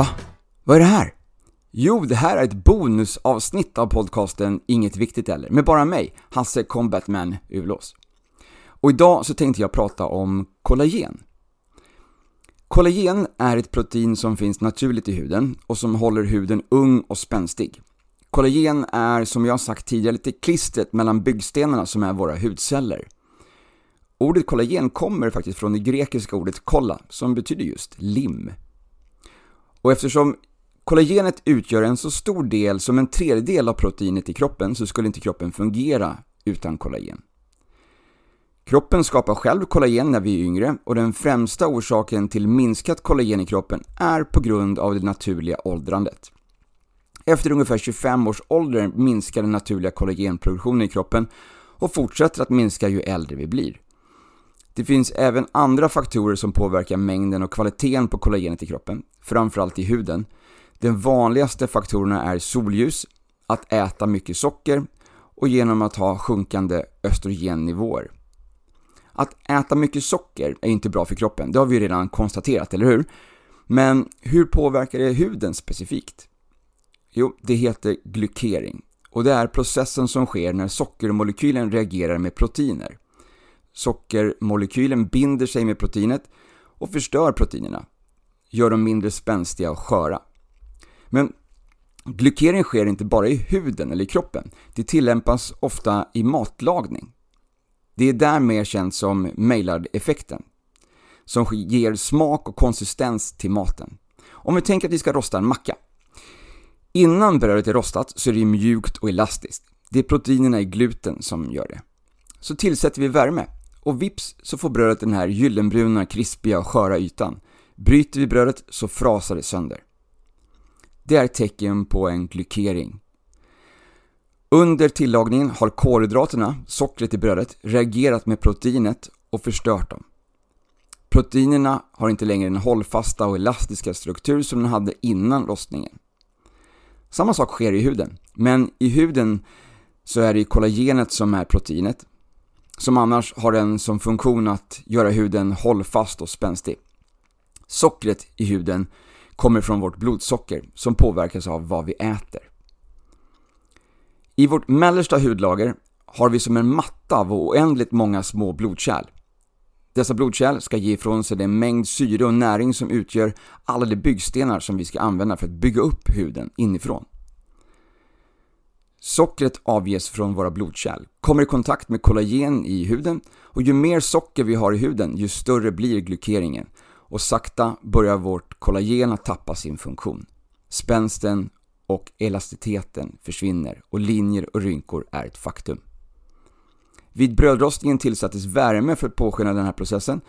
Va? Vad är det här? Jo, det här är ett bonusavsnitt av podcasten Inget Viktigt Eller, med bara mig, Hasse Combatman Ulås. Och idag så tänkte jag prata om kollagen. Kollagen är ett protein som finns naturligt i huden och som håller huden ung och spänstig. Kollagen är, som jag sagt tidigare, lite klistret mellan byggstenarna som är våra hudceller. Ordet kollagen kommer faktiskt från det grekiska ordet kolla, som betyder just lim. Och eftersom kollagenet utgör en så stor del som en tredjedel av proteinet i kroppen så skulle inte kroppen fungera utan kollagen. Kroppen skapar själv kollagen när vi är yngre och den främsta orsaken till minskat kollagen i kroppen är på grund av det naturliga åldrandet. Efter ungefär 25 års ålder minskar den naturliga kollagenproduktionen i kroppen och fortsätter att minska ju äldre vi blir. Det finns även andra faktorer som påverkar mängden och kvaliteten på kollagenet i kroppen, framförallt i huden. De vanligaste faktorerna är solljus, att äta mycket socker och genom att ha sjunkande östrogennivåer. Att äta mycket socker är inte bra för kroppen, det har vi redan konstaterat, eller hur? Men hur påverkar det huden specifikt? Jo, det heter glykering och det är processen som sker när sockermolekylen reagerar med proteiner. Sockermolekylen binder sig med proteinet och förstör proteinerna, gör dem mindre spänstiga och sköra. Men glykering sker inte bara i huden eller i kroppen, det tillämpas ofta i matlagning. Det är därmed känt som Maillard-effekten, som ger smak och konsistens till maten. Om vi tänker att vi ska rosta en macka. Innan brödet är rostat så är det mjukt och elastiskt. Det är proteinerna i gluten som gör det. Så tillsätter vi värme och vips så får brödet den här gyllenbruna, krispiga och sköra ytan. Bryter vi brödet så frasar det sönder. Det är tecken på en glykering. Under tillagningen har kolhydraterna, sockret i brödet, reagerat med proteinet och förstört dem. Proteinerna har inte längre den hållfasta och elastiska struktur som de hade innan rostningen. Samma sak sker i huden, men i huden så är det kollagenet som är proteinet, som annars har den som funktion att göra huden hållfast och spänstig. Sockret i huden kommer från vårt blodsocker som påverkas av vad vi äter. I vårt mellersta hudlager har vi som en matta av oändligt många små blodkärl. Dessa blodkärl ska ge ifrån sig den mängd syre och näring som utgör alla de byggstenar som vi ska använda för att bygga upp huden inifrån. Sockret avges från våra blodkärl, kommer i kontakt med kollagen i huden och ju mer socker vi har i huden ju större blir glykeringen och sakta börjar vårt kollagen att tappa sin funktion. Spänsten och elastiteten försvinner och linjer och rynkor är ett faktum. Vid brödrostningen tillsattes värme för att påskynda den här processen.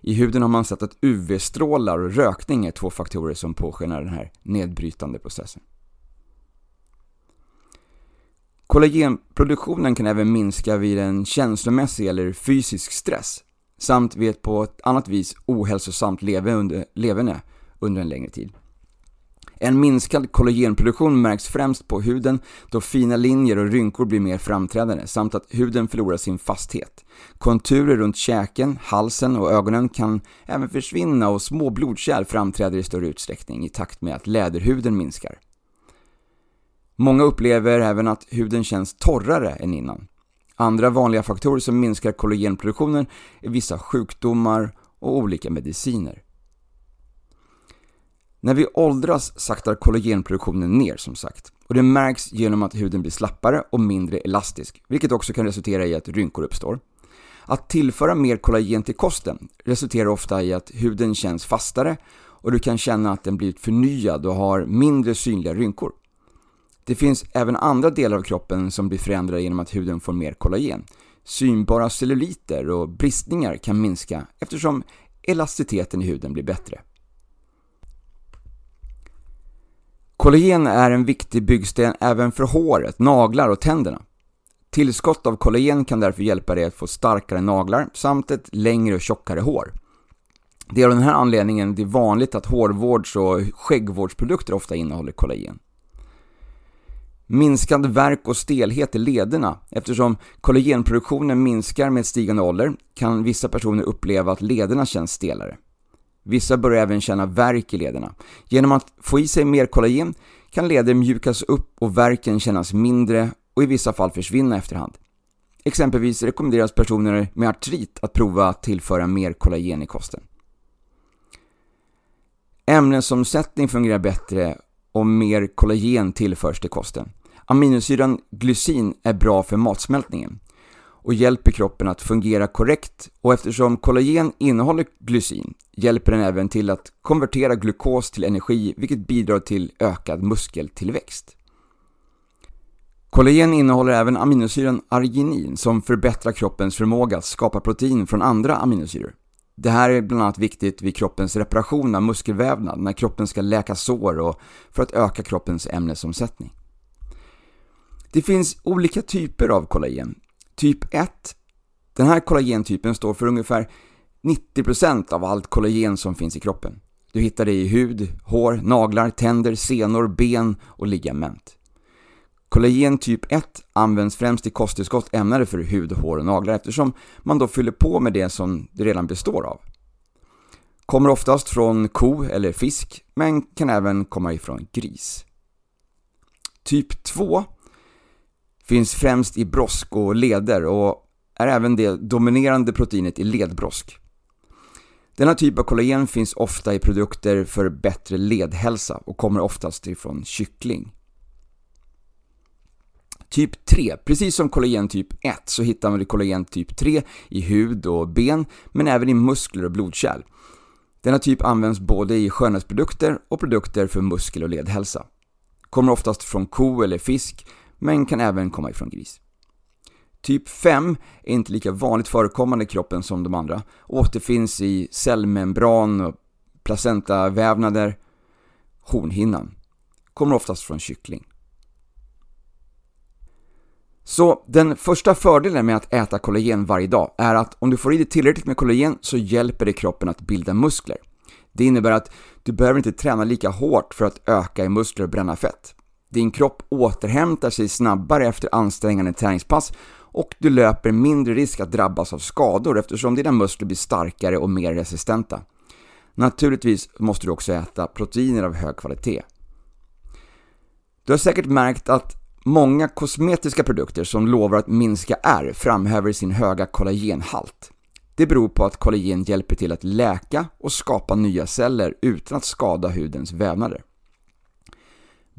I huden har man sett att UV-strålar och rökning är två faktorer som påskyndar den här nedbrytande processen. Kollagenproduktionen kan även minska vid en känslomässig eller fysisk stress samt vid ett på ett annat vis ohälsosamt leverne under en längre tid. En minskad kollagenproduktion märks främst på huden då fina linjer och rynkor blir mer framträdande samt att huden förlorar sin fasthet. Konturer runt käken, halsen och ögonen kan även försvinna och små blodkärl framträder i större utsträckning i takt med att läderhuden minskar. Många upplever även att huden känns torrare än innan. Andra vanliga faktorer som minskar kollagenproduktionen är vissa sjukdomar och olika mediciner. När vi åldras saktar kollagenproduktionen ner som sagt och det märks genom att huden blir slappare och mindre elastisk, vilket också kan resultera i att rynkor uppstår. Att tillföra mer kollagen till kosten resulterar ofta i att huden känns fastare och du kan känna att den blivit förnyad och har mindre synliga rynkor. Det finns även andra delar av kroppen som blir förändrade genom att huden får mer kollagen. synbara celluliter och bristningar kan minska eftersom elasticiteten i huden blir bättre. Kollagen är en viktig byggsten även för håret, naglar och tänderna. Tillskott av kollagen kan därför hjälpa dig att få starkare naglar samt ett längre och tjockare hår. Det är av den här anledningen det är vanligt att hårvårds och skäggvårdsprodukter ofta innehåller kollagen. Minskad värk och stelhet i lederna. Eftersom kollagenproduktionen minskar med stigande ålder kan vissa personer uppleva att lederna känns stelare. Vissa börjar även känna värk i lederna. Genom att få i sig mer kollagen kan leder mjukas upp och värken kännas mindre och i vissa fall försvinna efterhand. Exempelvis rekommenderas personer med artrit att prova att tillföra mer kollagen i kosten. Ämnesomsättning fungerar bättre om mer kollagen tillförs till kosten. Aminosyran glycin är bra för matsmältningen och hjälper kroppen att fungera korrekt och eftersom kollagen innehåller glycin hjälper den även till att konvertera glukos till energi vilket bidrar till ökad muskeltillväxt. Kollagen innehåller även aminosyran arginin som förbättrar kroppens förmåga att skapa protein från andra aminosyror. Det här är bland annat viktigt vid kroppens reparation av muskelvävnad när kroppen ska läka sår och för att öka kroppens ämnesomsättning. Det finns olika typer av kollagen. Typ 1, den här kollagentypen står för ungefär 90% av allt kollagen som finns i kroppen. Du hittar det i hud, hår, naglar, tänder, senor, ben och ligament. Kollagen typ 1 används främst i kosttillskott ämnade för hud, hår och naglar eftersom man då fyller på med det som det redan består av. Kommer oftast från ko eller fisk, men kan även komma ifrån gris. Typ 2 finns främst i brosk och leder och är även det dominerande proteinet i ledbrosk. Denna typ av kollagen finns ofta i produkter för bättre ledhälsa och kommer oftast ifrån kyckling. Typ 3, precis som kollagen typ 1 så hittar man kollagen typ 3 i hud och ben men även i muskler och blodkärl. Denna typ används både i skönhetsprodukter och produkter för muskel och ledhälsa. Kommer oftast från ko eller fisk men kan även komma ifrån gris. Typ 5 är inte lika vanligt förekommande i kroppen som de andra. Återfinns i cellmembran, och placentavävnader, hornhinnan. Kommer oftast från kyckling. Så den första fördelen med att äta kollagen varje dag är att om du får i dig tillräckligt med kollagen så hjälper det kroppen att bilda muskler. Det innebär att du behöver inte träna lika hårt för att öka i muskler och bränna fett. Din kropp återhämtar sig snabbare efter ansträngande träningspass och du löper mindre risk att drabbas av skador eftersom dina muskler blir starkare och mer resistenta. Naturligtvis måste du också äta proteiner av hög kvalitet. Du har säkert märkt att många kosmetiska produkter som lovar att minska ärr framhäver sin höga kollagenhalt. Det beror på att kollagen hjälper till att läka och skapa nya celler utan att skada hudens vävnader.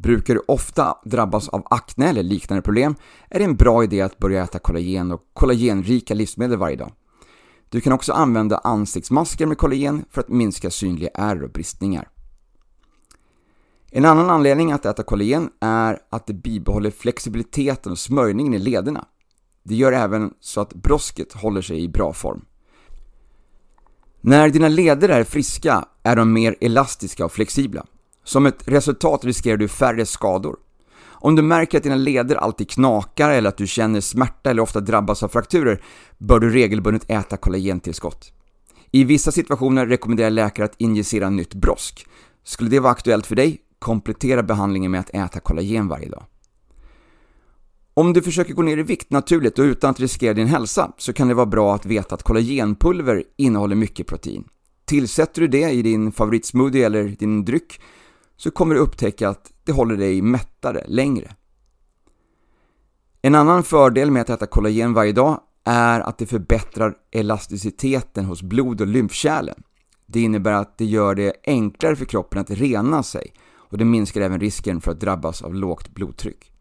Brukar du ofta drabbas av akne eller liknande problem är det en bra idé att börja äta kollagen och kollagenrika livsmedel varje dag. Du kan också använda ansiktsmasker med kollagen för att minska synliga ärr och bristningar. En annan anledning att äta kollagen är att det bibehåller flexibiliteten och smörjningen i lederna. Det gör även så att brosket håller sig i bra form. När dina leder är friska är de mer elastiska och flexibla. Som ett resultat riskerar du färre skador. Om du märker att dina leder alltid knakar eller att du känner smärta eller ofta drabbas av frakturer bör du regelbundet äta kollagentillskott. I vissa situationer rekommenderar läkare att injicera nytt brosk. Skulle det vara aktuellt för dig, komplettera behandlingen med att äta kollagen varje dag. Om du försöker gå ner i vikt naturligt och utan att riskera din hälsa så kan det vara bra att veta att kollagenpulver innehåller mycket protein. Tillsätter du det i din favoritsmoothie eller din dryck så kommer du upptäcka att det håller dig mättare längre. En annan fördel med att äta kollagen varje dag är att det förbättrar elasticiteten hos blod och lymfkärlen. Det innebär att det gör det enklare för kroppen att rena sig och det minskar även risken för att drabbas av lågt blodtryck.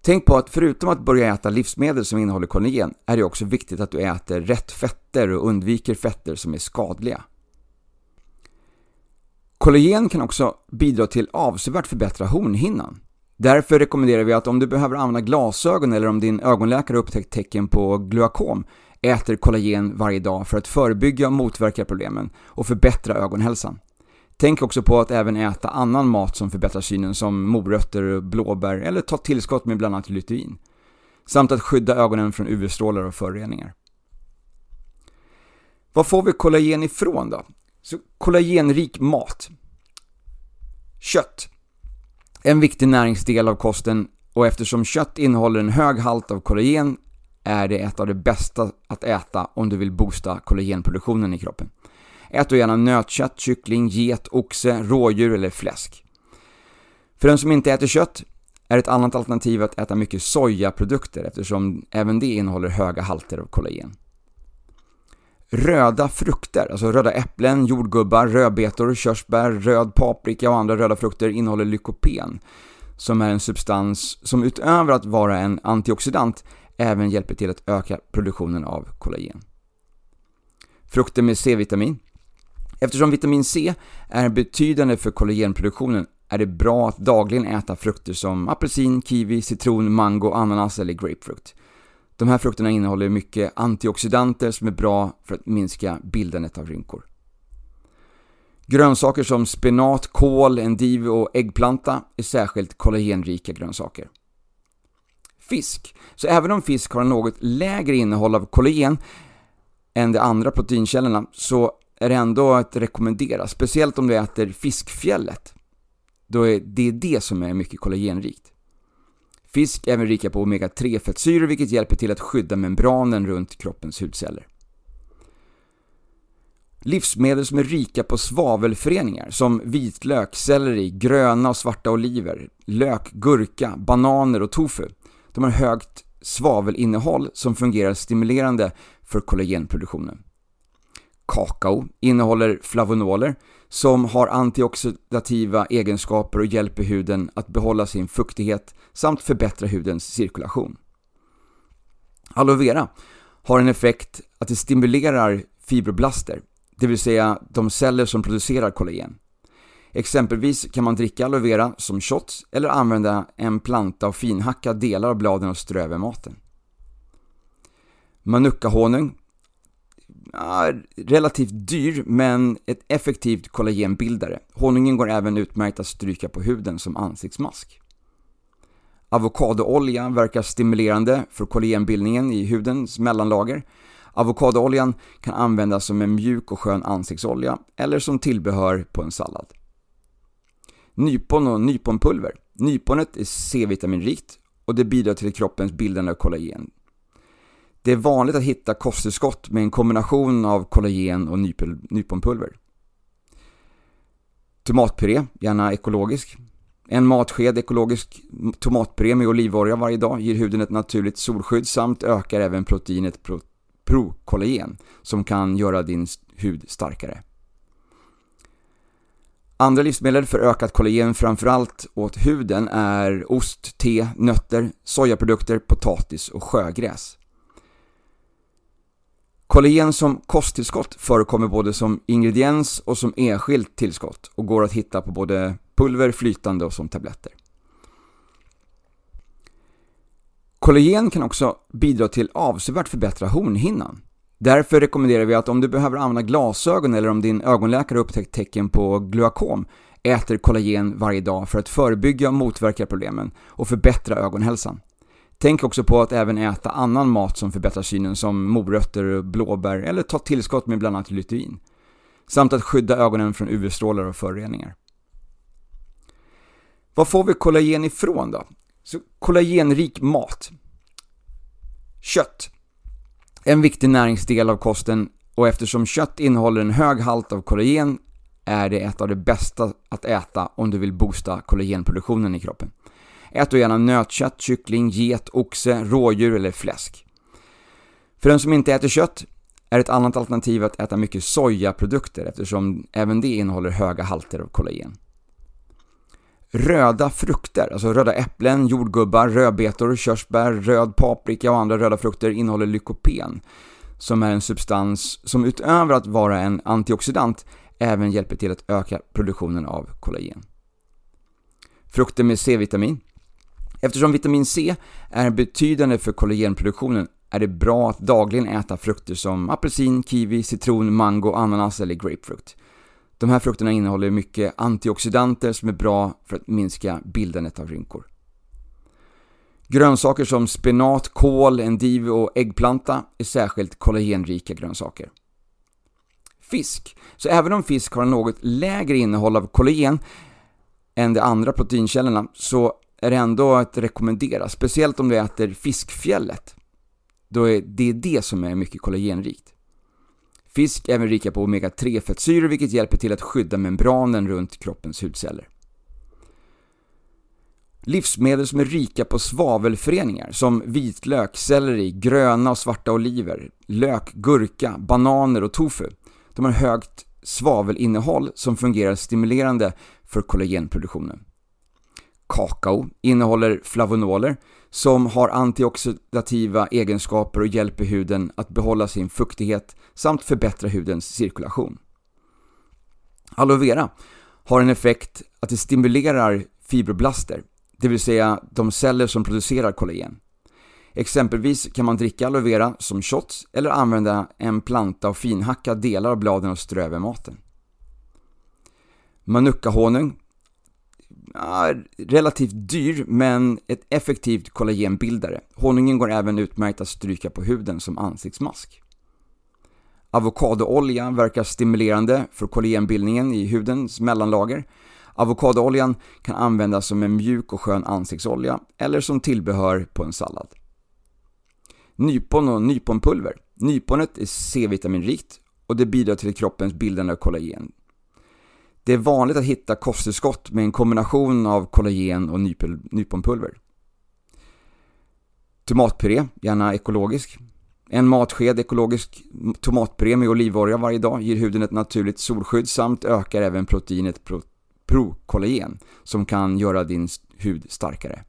Tänk på att förutom att börja äta livsmedel som innehåller kollagen är det också viktigt att du äter rätt fetter och undviker fetter som är skadliga. Kollagen kan också bidra till avsevärt förbättra hornhinnan. Därför rekommenderar vi att om du behöver använda glasögon eller om din ögonläkare upptäckt tecken på glaukom, äter kollagen varje dag för att förebygga och motverka problemen och förbättra ögonhälsan. Tänk också på att även äta annan mat som förbättrar synen som morötter, blåbär eller ta tillskott med bland annat lutein. Samt att skydda ögonen från UV-strålar och föroreningar. Var får vi kollagen ifrån då? Så kollagenrik mat. Kött. En viktig näringsdel av kosten och eftersom kött innehåller en hög halt av kollagen är det ett av de bästa att äta om du vill boosta kollagenproduktionen i kroppen. Ät då gärna nötkött, kyckling, get, oxe, rådjur eller fläsk. För den som inte äter kött är ett annat alternativ att äta mycket sojaprodukter eftersom även det innehåller höga halter av kollagen. Röda frukter, alltså röda äpplen, jordgubbar, rödbetor, körsbär, röd paprika och andra röda frukter innehåller lykopen som är en substans som utöver att vara en antioxidant även hjälper till att öka produktionen av kollagen. Frukter med C-vitamin. Eftersom vitamin C är betydande för kollagenproduktionen är det bra att dagligen äta frukter som apelsin, kiwi, citron, mango, ananas eller grapefrukt. De här frukterna innehåller mycket antioxidanter som är bra för att minska bildandet av rynkor. Grönsaker som spenat, kål, endive och äggplanta är särskilt kollagenrika grönsaker. Fisk. Så även om fisk har något lägre innehåll av kollagen än de andra proteinkällorna så är det ändå att rekommendera, speciellt om du äter fiskfjället. Då är det det som är mycket kollagenrikt. Fisk är även rika på omega-3 fettsyror vilket hjälper till att skydda membranen runt kroppens hudceller. Livsmedel som är rika på svavelföreningar som vitlök, selleri, gröna och svarta oliver, lök, gurka, bananer och tofu. De har högt svavelinnehåll som fungerar stimulerande för kollagenproduktionen. Kakao innehåller flavonoler som har antioxidativa egenskaper och hjälper huden att behålla sin fuktighet samt förbättra hudens cirkulation. Aloe vera har en effekt att det stimulerar fibroblaster, det vill säga de celler som producerar kollagen. Exempelvis kan man dricka aloe vera som shots eller använda en planta och finhacka delar av bladen och strö över maten. Manukkahonung relativt dyr men ett effektivt kollagenbildare. Honungen går även utmärkt att stryka på huden som ansiktsmask. Avokadoolja verkar stimulerande för kollagenbildningen i hudens mellanlager. Avokadooljan kan användas som en mjuk och skön ansiktsolja eller som tillbehör på en sallad. Nypon och nyponpulver. Nyponet är C-vitaminrikt och det bidrar till kroppens bildande av kollagen. Det är vanligt att hitta kosttillskott med en kombination av kollagen och nyponpulver. Tomatpuré, gärna ekologisk. En matsked ekologisk tomatpuré med olivolja varje dag ger huden ett naturligt solskydd samt ökar även proteinet prokollagen som kan göra din hud starkare. Andra livsmedel för ökat kollagen framförallt åt huden är ost, te, nötter, sojaprodukter, potatis och sjögräs. Kollagen som kosttillskott förekommer både som ingrediens och som enskilt tillskott och går att hitta på både pulver, flytande och som tabletter. Kollagen kan också bidra till avsevärt förbättra hornhinnan. Därför rekommenderar vi att om du behöver använda glasögon eller om din ögonläkare upptäckt tecken på glaukom, äter kollagen varje dag för att förebygga och motverka problemen och förbättra ögonhälsan. Tänk också på att även äta annan mat som förbättrar synen som morötter, och blåbär eller ta tillskott med bland annat lutein. Samt att skydda ögonen från UV-strålar och föroreningar. Var får vi kollagen ifrån då? Så kollagenrik mat. Kött. En viktig näringsdel av kosten och eftersom kött innehåller en hög halt av kollagen är det ett av de bästa att äta om du vill boosta kollagenproduktionen i kroppen. Ät då gärna nötkött, kyckling, get, oxe, rådjur eller fläsk. För den som inte äter kött är ett annat alternativ att äta mycket sojaprodukter eftersom även det innehåller höga halter av kollagen. Röda frukter, alltså röda äpplen, jordgubbar, rödbetor, körsbär, röd paprika och andra röda frukter innehåller lykopen som är en substans som utöver att vara en antioxidant även hjälper till att öka produktionen av kollagen. Frukter med C-vitamin. Eftersom vitamin C är betydande för kollagenproduktionen är det bra att dagligen äta frukter som apelsin, kiwi, citron, mango, ananas eller grapefrukt. De här frukterna innehåller mycket antioxidanter som är bra för att minska bildandet av rynkor. Grönsaker som spenat, kål, endive och äggplanta är särskilt kollagenrika grönsaker. Fisk. Så även om fisk har något lägre innehåll av kollagen än de andra proteinkällorna så är det ändå att rekommendera, speciellt om du äter fiskfjället. Då är det det som är mycket kollagenrikt. Fisk är även rika på omega-3 fettsyror vilket hjälper till att skydda membranen runt kroppens hudceller. Livsmedel som är rika på svavelföreningar som vitlök, selleri, gröna och svarta oliver, lök, gurka, bananer och tofu. De har högt svavelinnehåll som fungerar stimulerande för kollagenproduktionen. Kakao innehåller flavonoler som har antioxidativa egenskaper och hjälper huden att behålla sin fuktighet samt förbättra hudens cirkulation. Aloe vera har en effekt att det stimulerar fibroblaster, det vill säga de celler som producerar kollagen. Exempelvis kan man dricka aloe vera som shots eller använda en planta och finhacka delar av bladen och strö över maten. Manuka-honung ja, relativt dyr men ett effektivt kollagenbildare. Honungen går även utmärkt att stryka på huden som ansiktsmask. Avokadoolja verkar stimulerande för kollagenbildningen i hudens mellanlager. Avokadooljan kan användas som en mjuk och skön ansiktsolja eller som tillbehör på en sallad. Nypon och nyponpulver. Nyponet är C-vitaminrikt och det bidrar till kroppens bildande av kollagen. Det är vanligt att hitta kosttillskott med en kombination av kollagen och nyponpulver. Tomatpuré, gärna ekologisk. En matsked ekologisk tomatpuré med olivolja varje dag ger huden ett naturligt solskydd samt ökar även proteinet pro prokollagen som kan göra din hud starkare.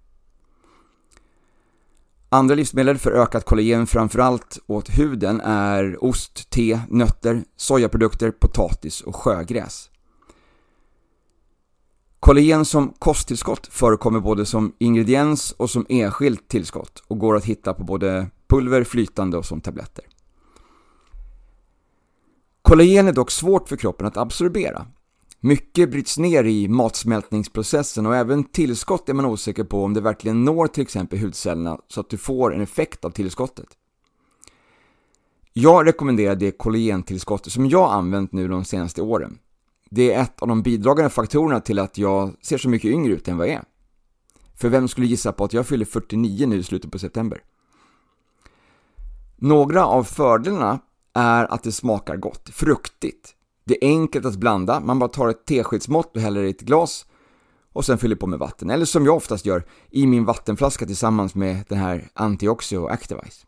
Andra livsmedel för ökat kollagen framförallt åt huden är ost, te, nötter, sojaprodukter, potatis och sjögräs. Kollagen som kosttillskott förekommer både som ingrediens och som enskilt tillskott och går att hitta på både pulver, flytande och som tabletter. Kollagen är dock svårt för kroppen att absorbera. Mycket bryts ner i matsmältningsprocessen och även tillskott är man osäker på om det verkligen når till exempel hudcellerna så att du får en effekt av tillskottet. Jag rekommenderar det kollagentillskott som jag använt nu de senaste åren. Det är ett av de bidragande faktorerna till att jag ser så mycket yngre ut än vad jag är. För vem skulle gissa på att jag fyller 49 nu i slutet på september? Några av fördelarna är att det smakar gott, fruktigt. Det är enkelt att blanda, man bara tar ett teskedsmått och häller i ett glas och sen fyller på med vatten. Eller som jag oftast gör, i min vattenflaska tillsammans med den här Antioxio Activize.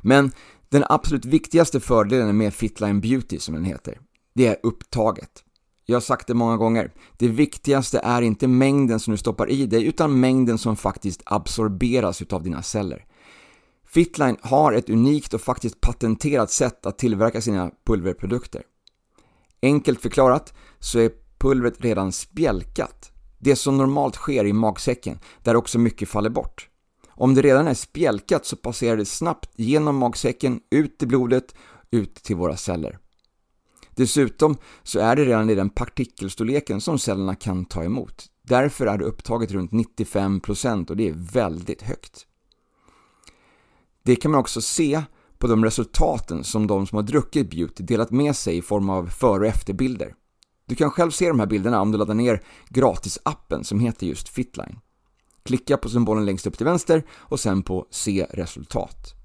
Men den absolut viktigaste fördelen med Fitline Beauty som den heter, det är upptaget. Jag har sagt det många gånger. Det viktigaste är inte mängden som du stoppar i dig, utan mängden som faktiskt absorberas utav dina celler. Fitline har ett unikt och faktiskt patenterat sätt att tillverka sina pulverprodukter. Enkelt förklarat så är pulvret redan spjälkat. Det som normalt sker i magsäcken, där också mycket faller bort. Om det redan är spjälkat så passerar det snabbt genom magsäcken, ut i blodet, ut till våra celler. Dessutom så är det redan i den partikelstorleken som cellerna kan ta emot. Därför är det upptaget runt 95% och det är väldigt högt. Det kan man också se på de resultaten som de som har druckit Beauty delat med sig i form av före och efterbilder. Du kan själv se de här bilderna om du laddar ner gratisappen som heter just Fitline. Klicka på symbolen längst upp till vänster och sen på Se resultat.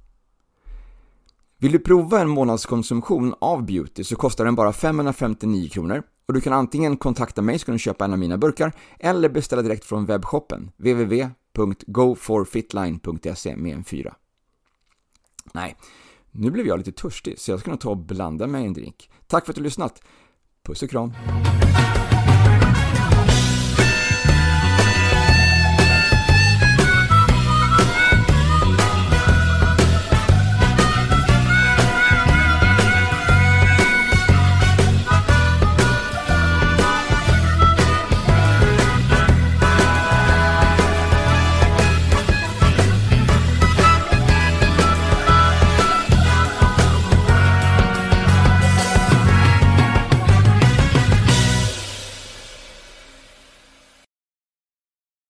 Vill du prova en månadskonsumtion av Beauty så kostar den bara 559 kronor och du kan antingen kontakta mig så kan du köpa en av mina burkar eller beställa direkt från webbshoppen www.goforfitline.se med en fyra. Nej, nu blev jag lite törstig så jag ska nog ta och blanda mig en drink. Tack för att du har lyssnat. Puss och kram!